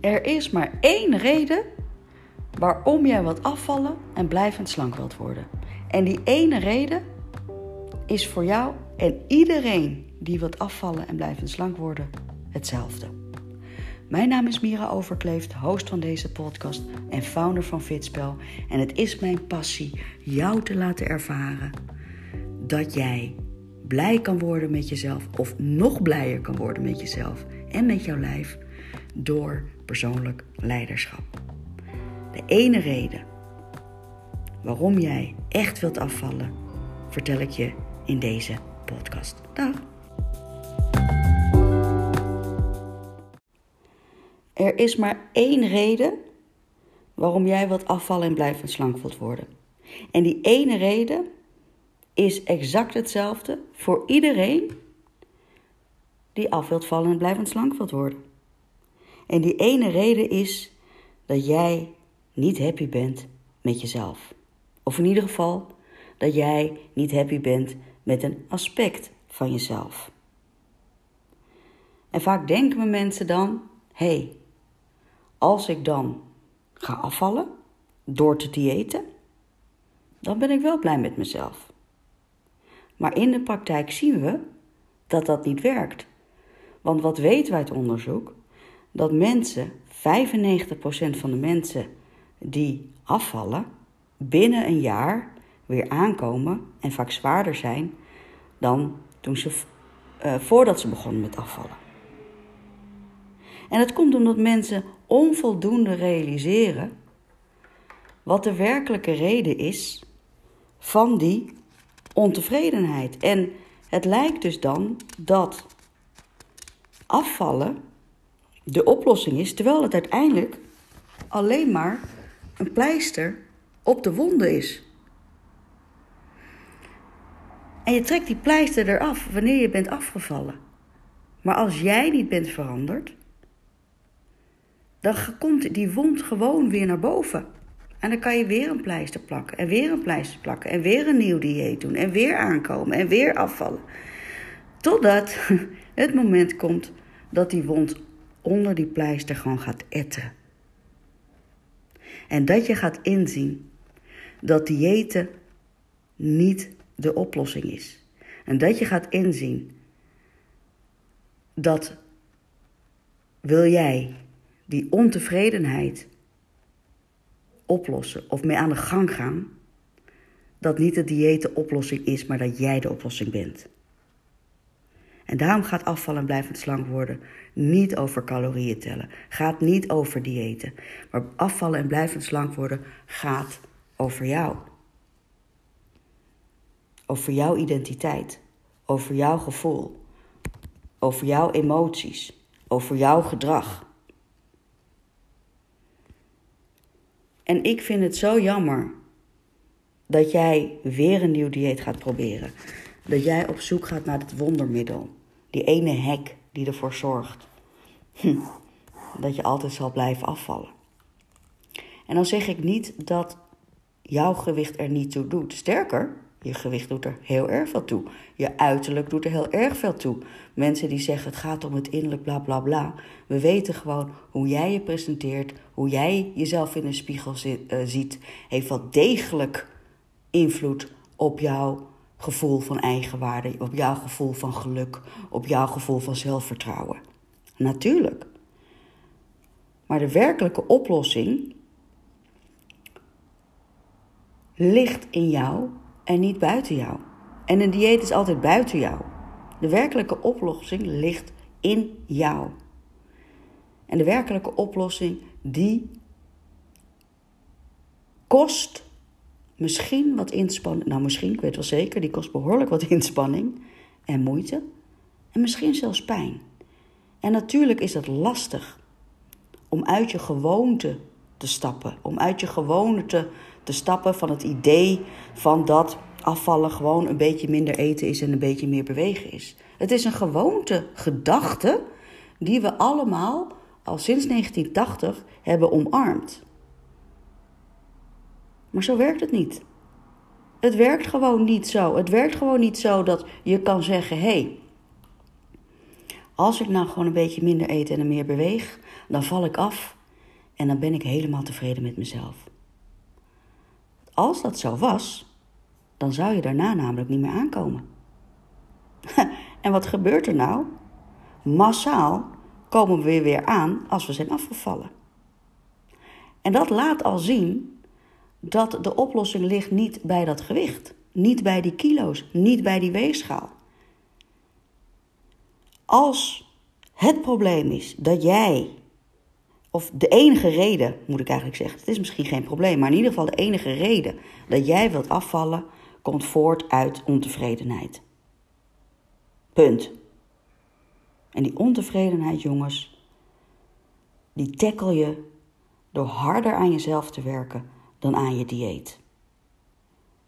Er is maar één reden waarom jij wilt afvallen en blijvend slank wilt worden. En die ene reden is voor jou en iedereen die wilt afvallen en blijvend slank worden hetzelfde. Mijn naam is Mira Overkleeft, host van deze podcast en founder van Fitspel. En het is mijn passie jou te laten ervaren dat jij blij kan worden met jezelf of nog blijer kan worden met jezelf en met jouw lijf door persoonlijk leiderschap. De ene reden waarom jij echt wilt afvallen, vertel ik je in deze podcast. Dag. Er is maar één reden waarom jij wilt afvallen en blijvend slank wilt worden. En die ene reden is exact hetzelfde voor iedereen die af wilt vallen en blijvend slank wilt worden. En die ene reden is dat jij niet happy bent met jezelf. Of in ieder geval dat jij niet happy bent met een aspect van jezelf. En vaak denken mensen dan: hé, hey, als ik dan ga afvallen door te diëten, dan ben ik wel blij met mezelf. Maar in de praktijk zien we dat dat niet werkt. Want wat weten wij uit onderzoek? Dat mensen, 95% van de mensen die afvallen, binnen een jaar weer aankomen en vaak zwaarder zijn dan toen ze, uh, voordat ze begonnen met afvallen. En dat komt omdat mensen onvoldoende realiseren wat de werkelijke reden is van die ontevredenheid. En het lijkt dus dan dat afvallen de oplossing is, terwijl het uiteindelijk alleen maar een pleister op de wonde is. En je trekt die pleister eraf wanneer je bent afgevallen. Maar als jij niet bent veranderd, dan komt die wond gewoon weer naar boven. En dan kan je weer een pleister plakken en weer een pleister plakken en weer een nieuw dieet doen en weer aankomen en weer afvallen. Totdat het moment komt dat die wond onder die pleister gewoon gaat etteren. En dat je gaat inzien dat diëten niet de oplossing is. En dat je gaat inzien dat wil jij die ontevredenheid oplossen of mee aan de gang gaan, dat niet het dieet de oplossing is, maar dat jij de oplossing bent. En daarom gaat afvallen en blijvend slank worden niet over calorieën tellen, gaat niet over diëten. Maar afvallen en blijvend slank worden gaat over jou. Over jouw identiteit, over jouw gevoel, over jouw emoties, over jouw gedrag. En ik vind het zo jammer dat jij weer een nieuw dieet gaat proberen. Dat jij op zoek gaat naar het wondermiddel. Die ene hek die ervoor zorgt hm, dat je altijd zal blijven afvallen. En dan zeg ik niet dat jouw gewicht er niet toe doet. Sterker, je gewicht doet er heel erg veel toe. Je uiterlijk doet er heel erg veel toe. Mensen die zeggen het gaat om het innerlijk, bla bla bla. We weten gewoon hoe jij je presenteert, hoe jij jezelf in de spiegel eh, ziet, heeft wel degelijk invloed op jouw gevoel van eigenwaarde, op jouw gevoel van geluk, op jouw gevoel van zelfvertrouwen. Natuurlijk. Maar de werkelijke oplossing ligt in jou en niet buiten jou. En een dieet is altijd buiten jou. De werkelijke oplossing ligt in jou. En de werkelijke oplossing die kost misschien wat inspanning. Nou, misschien, ik weet wel zeker, die kost behoorlijk wat inspanning en moeite. En misschien zelfs pijn. En natuurlijk is dat lastig om uit je gewoonte te stappen. Om uit je gewoonte te stappen van het idee van dat afvallen gewoon een beetje minder eten is en een beetje meer bewegen is. Het is een gewoonte gedachte die we allemaal al sinds 1980 hebben omarmd. Maar zo werkt het niet. Het werkt gewoon niet zo. Het werkt gewoon niet zo dat je kan zeggen: hé, hey, Als ik nou gewoon een beetje minder eet en meer beweeg, dan val ik af en dan ben ik helemaal tevreden met mezelf. Als dat zo was, dan zou je daarna namelijk niet meer aankomen. en wat gebeurt er nou? Massaal komen we weer aan als we zijn afgevallen. En dat laat al zien dat de oplossing ligt niet bij dat gewicht, niet bij die kilo's, niet bij die weegschaal. Als het probleem is dat jij, of de enige reden moet ik eigenlijk zeggen, het is misschien geen probleem, maar in ieder geval de enige reden dat jij wilt afvallen, komt voort uit ontevredenheid. Punt. En die ontevredenheid, jongens, die tackle je door harder aan jezelf te werken dan aan je dieet.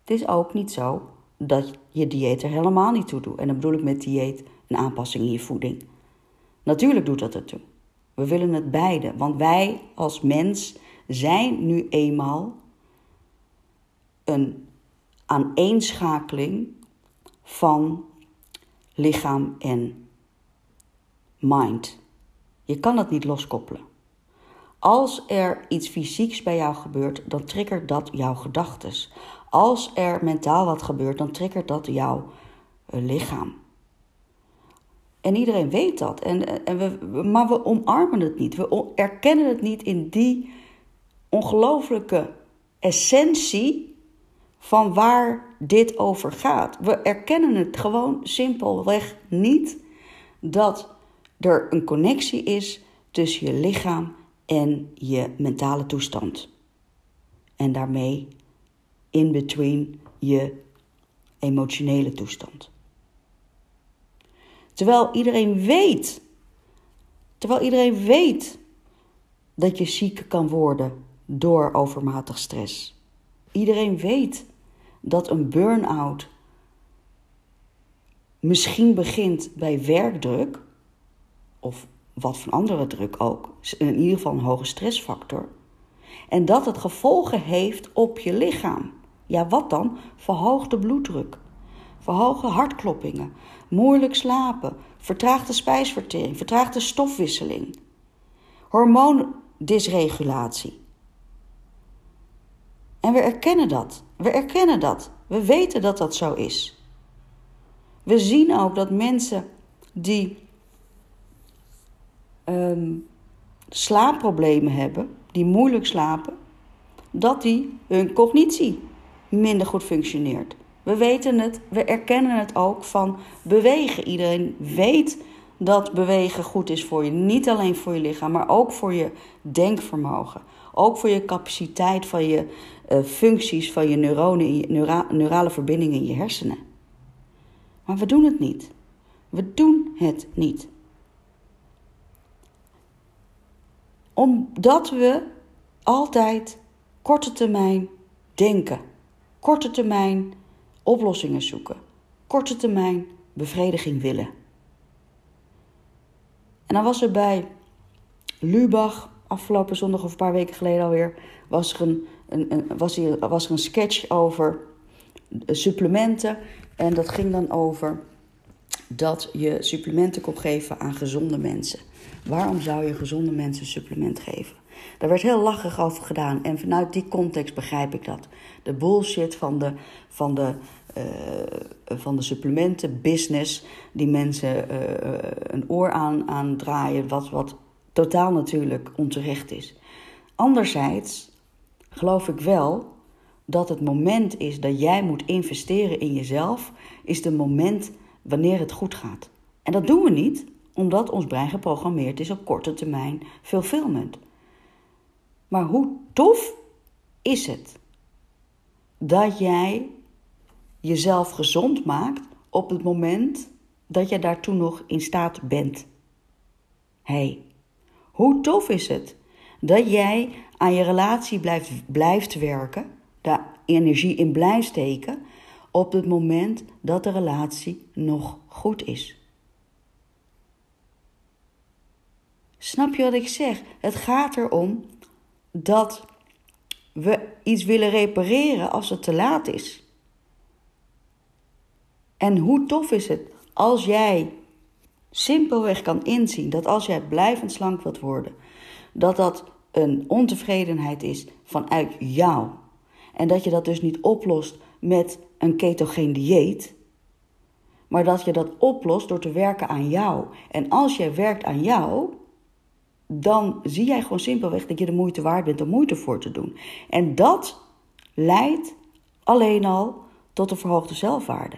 Het is ook niet zo dat je dieet er helemaal niet toe doet. En dan bedoel ik met dieet een aanpassing in je voeding. Natuurlijk doet dat ertoe. We willen het beide, want wij als mens zijn nu eenmaal een aaneenschakeling van lichaam en mind. Je kan dat niet loskoppelen. Als er iets fysieks bij jou gebeurt, dan triggert dat jouw gedachten. Als er mentaal wat gebeurt, dan triggert dat jouw eh, lichaam. En iedereen weet dat. En, eh, en we, maar we omarmen het niet. We erkennen het niet in die ongelooflijke essentie van waar dit over gaat. We erkennen het gewoon simpelweg niet dat er een connectie is tussen je lichaam en je mentale toestand. En daarmee in between je emotionele toestand. Terwijl iedereen weet, terwijl iedereen weet dat je ziek kan worden door overmatig stress. Iedereen weet dat een burn-out misschien begint bij werkdruk of wat van andere druk ook, in ieder geval een hoge stressfactor. En dat het gevolgen heeft op je lichaam. Ja, wat dan? Verhoogde bloeddruk, verhoogde hartkloppingen, moeilijk slapen, vertraagde spijsvertering, vertraagde stofwisseling, hormoondysregulatie. En we erkennen dat. We erkennen dat. We weten dat dat zo is. We zien ook dat mensen die um, slaapproblemen hebben, die moeilijk slapen, dat die hun cognitie minder goed functioneert. We weten het, we erkennen het ook van bewegen. Iedereen weet dat bewegen goed is voor je. Niet alleen voor je lichaam, maar ook voor je denkvermogen. Ook voor je capaciteit van je uh, functies, van je neuronen, je neura neurale verbindingen in je hersenen. Maar we doen het niet. We doen het niet. Omdat we altijd korte termijn denken, korte termijn oplossingen zoeken, korte termijn bevrediging willen. En dan was er bij Lubach, afgelopen zondag of een paar weken geleden alweer, was er een, een, een was hier, was er een sketch over supplementen. En dat ging dan over dat je supplementen kon geven aan gezonde mensen. Waarom zou je gezonde mensen supplement geven? Daar werd heel lachig over gedaan en vanuit die context begrijp ik dat. De bullshit van de, van de, uh, van de supplementenbusiness, die mensen uh, een oor aan, aan draaien, wat, wat totaal natuurlijk onterecht is. Anderzijds geloof ik wel dat het moment is dat jij moet investeren in jezelf, is het moment wanneer het goed gaat. En dat doen we niet omdat ons brein geprogrammeerd is op korte termijn fulfillment. Maar hoe tof is het dat jij jezelf gezond maakt op het moment dat je daartoe nog in staat bent? hey, hoe tof is het dat jij aan je relatie blijft, blijft werken, daar energie in blijft steken, op het moment dat de relatie nog goed is? Snap je wat ik zeg? Het gaat erom dat we iets willen repareren als het te laat is. En hoe tof is het als jij simpelweg kan inzien dat als jij blijvend slank wilt worden, dat dat een ontevredenheid is vanuit jou. En dat je dat dus niet oplost met een ketogeen dieet, maar dat je dat oplost door te werken aan jou. En als jij werkt aan jou, dan zie jij gewoon simpelweg dat je de moeite waard bent om moeite voor te doen. En dat leidt alleen al tot een verhoogde zelfwaarde.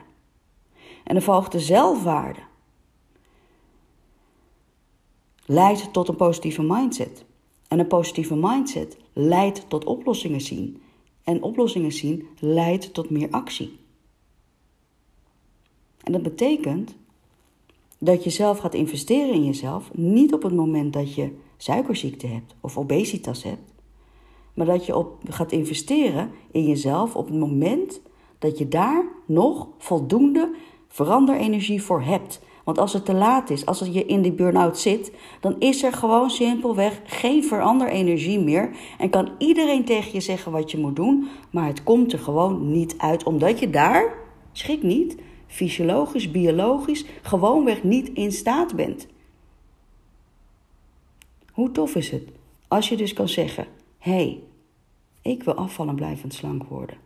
En een verhoogde zelfwaarde leidt tot een positieve mindset. En een positieve mindset leidt tot oplossingen zien. En oplossingen zien leidt tot meer actie. En dat betekent dat je zelf gaat investeren in jezelf, niet op het moment dat je suikerziekte hebt of obesitas hebt, maar dat je op gaat investeren in jezelf op het moment dat je daar nog voldoende veranderenergie voor hebt. Want als het te laat is, als je in die burn-out zit, dan is er gewoon simpelweg geen veranderenergie meer. En kan iedereen tegen je zeggen wat je moet doen, maar het komt er gewoon niet uit. Omdat je daar, schrik niet, fysiologisch, biologisch, gewoonweg niet in staat bent. Hoe tof is het als je dus kan zeggen: hé, hey, ik wil afvallen en blijvend slank worden.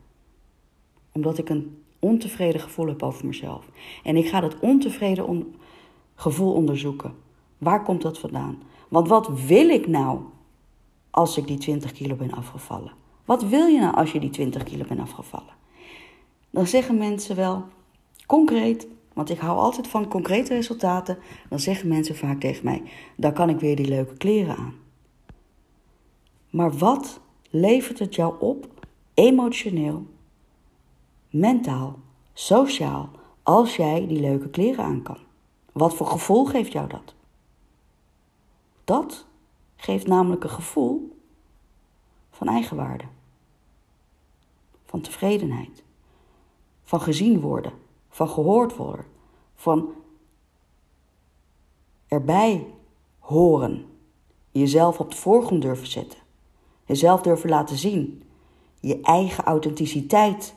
Omdat ik een ontevreden gevoel heb over mezelf. En ik ga dat ontevreden gevoel onderzoeken. Waar komt dat vandaan? Want wat wil ik nou als ik die 20 kilo ben afgevallen? Wat wil je nou als je die 20 kilo bent afgevallen? Dan zeggen mensen wel concreet, want ik hou altijd van concrete resultaten. Dan zeggen mensen vaak tegen mij: dan kan ik weer die leuke kleren aan. Maar wat levert het jou op, emotioneel, mentaal, sociaal, als jij die leuke kleren aan kan? Wat voor gevoel geeft jou dat? Dat geeft namelijk een gevoel van eigenwaarde, van tevredenheid, van gezien worden, van gehoord worden, van erbij horen, jezelf op de voorgrond durven zetten, jezelf durven laten zien, je eigen authenticiteit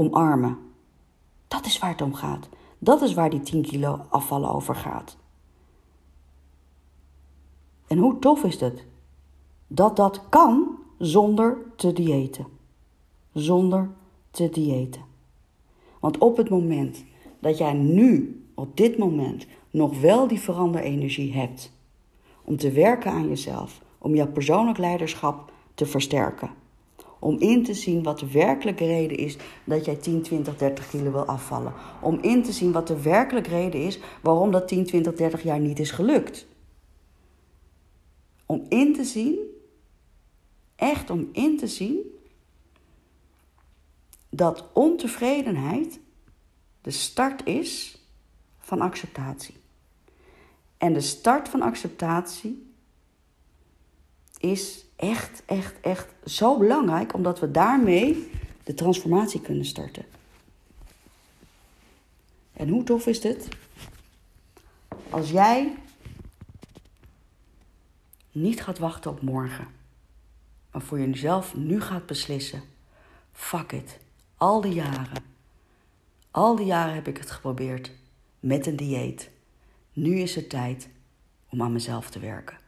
omarmen. Dat is waar het om gaat. Dat is waar die 10 kilo afvallen over gaat. En hoe tof is het dat dat kan zonder te diëten. Zonder te diëten. Want op het moment dat jij nu, op dit moment, nog wel die veranderenergie hebt om te werken aan jezelf, om jouw persoonlijk leiderschap te versterken, om in te zien wat de werkelijke reden is dat jij 10, 20, 30 kilo wil afvallen. Om in te zien wat de werkelijke reden is waarom dat 10, 20, 30 jaar niet is gelukt. Om in te zien, echt om in te zien, dat ontevredenheid de start is van acceptatie. En de start van acceptatie is echt, echt, echt zo belangrijk, omdat we daarmee de transformatie kunnen starten. En hoe tof is het als jij niet gaat wachten op morgen, maar voor jezelf nu gaat beslissen: fuck it, al die jaren, al die jaren heb ik het geprobeerd met een dieet. Nu is het tijd om aan mezelf te werken.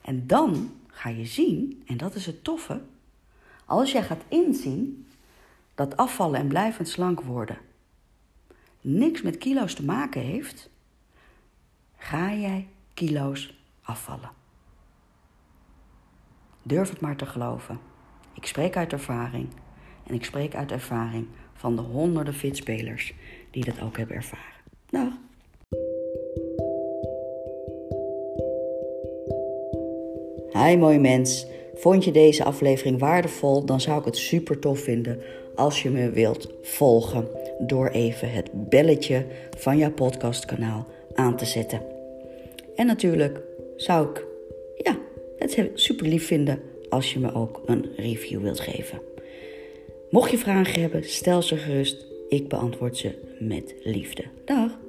En dan ga je zien, en dat is het toffe, als jij gaat inzien dat afvallen en blijvend slank worden niks met kilo's te maken heeft, ga jij kilo's afvallen. Durf het maar te geloven. Ik spreek uit ervaring en ik spreek uit ervaring van de honderden fitspelers die dat ook hebben ervaren. Dag. Hi mooi mens. Vond je deze aflevering waardevol? Dan zou ik het super tof vinden als je me wilt volgen door even het belletje van jouw podcastkanaal aan te zetten. En natuurlijk zou ik ja, het super lief vinden als je me ook een review wilt geven. Mocht je vragen hebben, stel ze gerust. Ik beantwoord ze met liefde. Dag.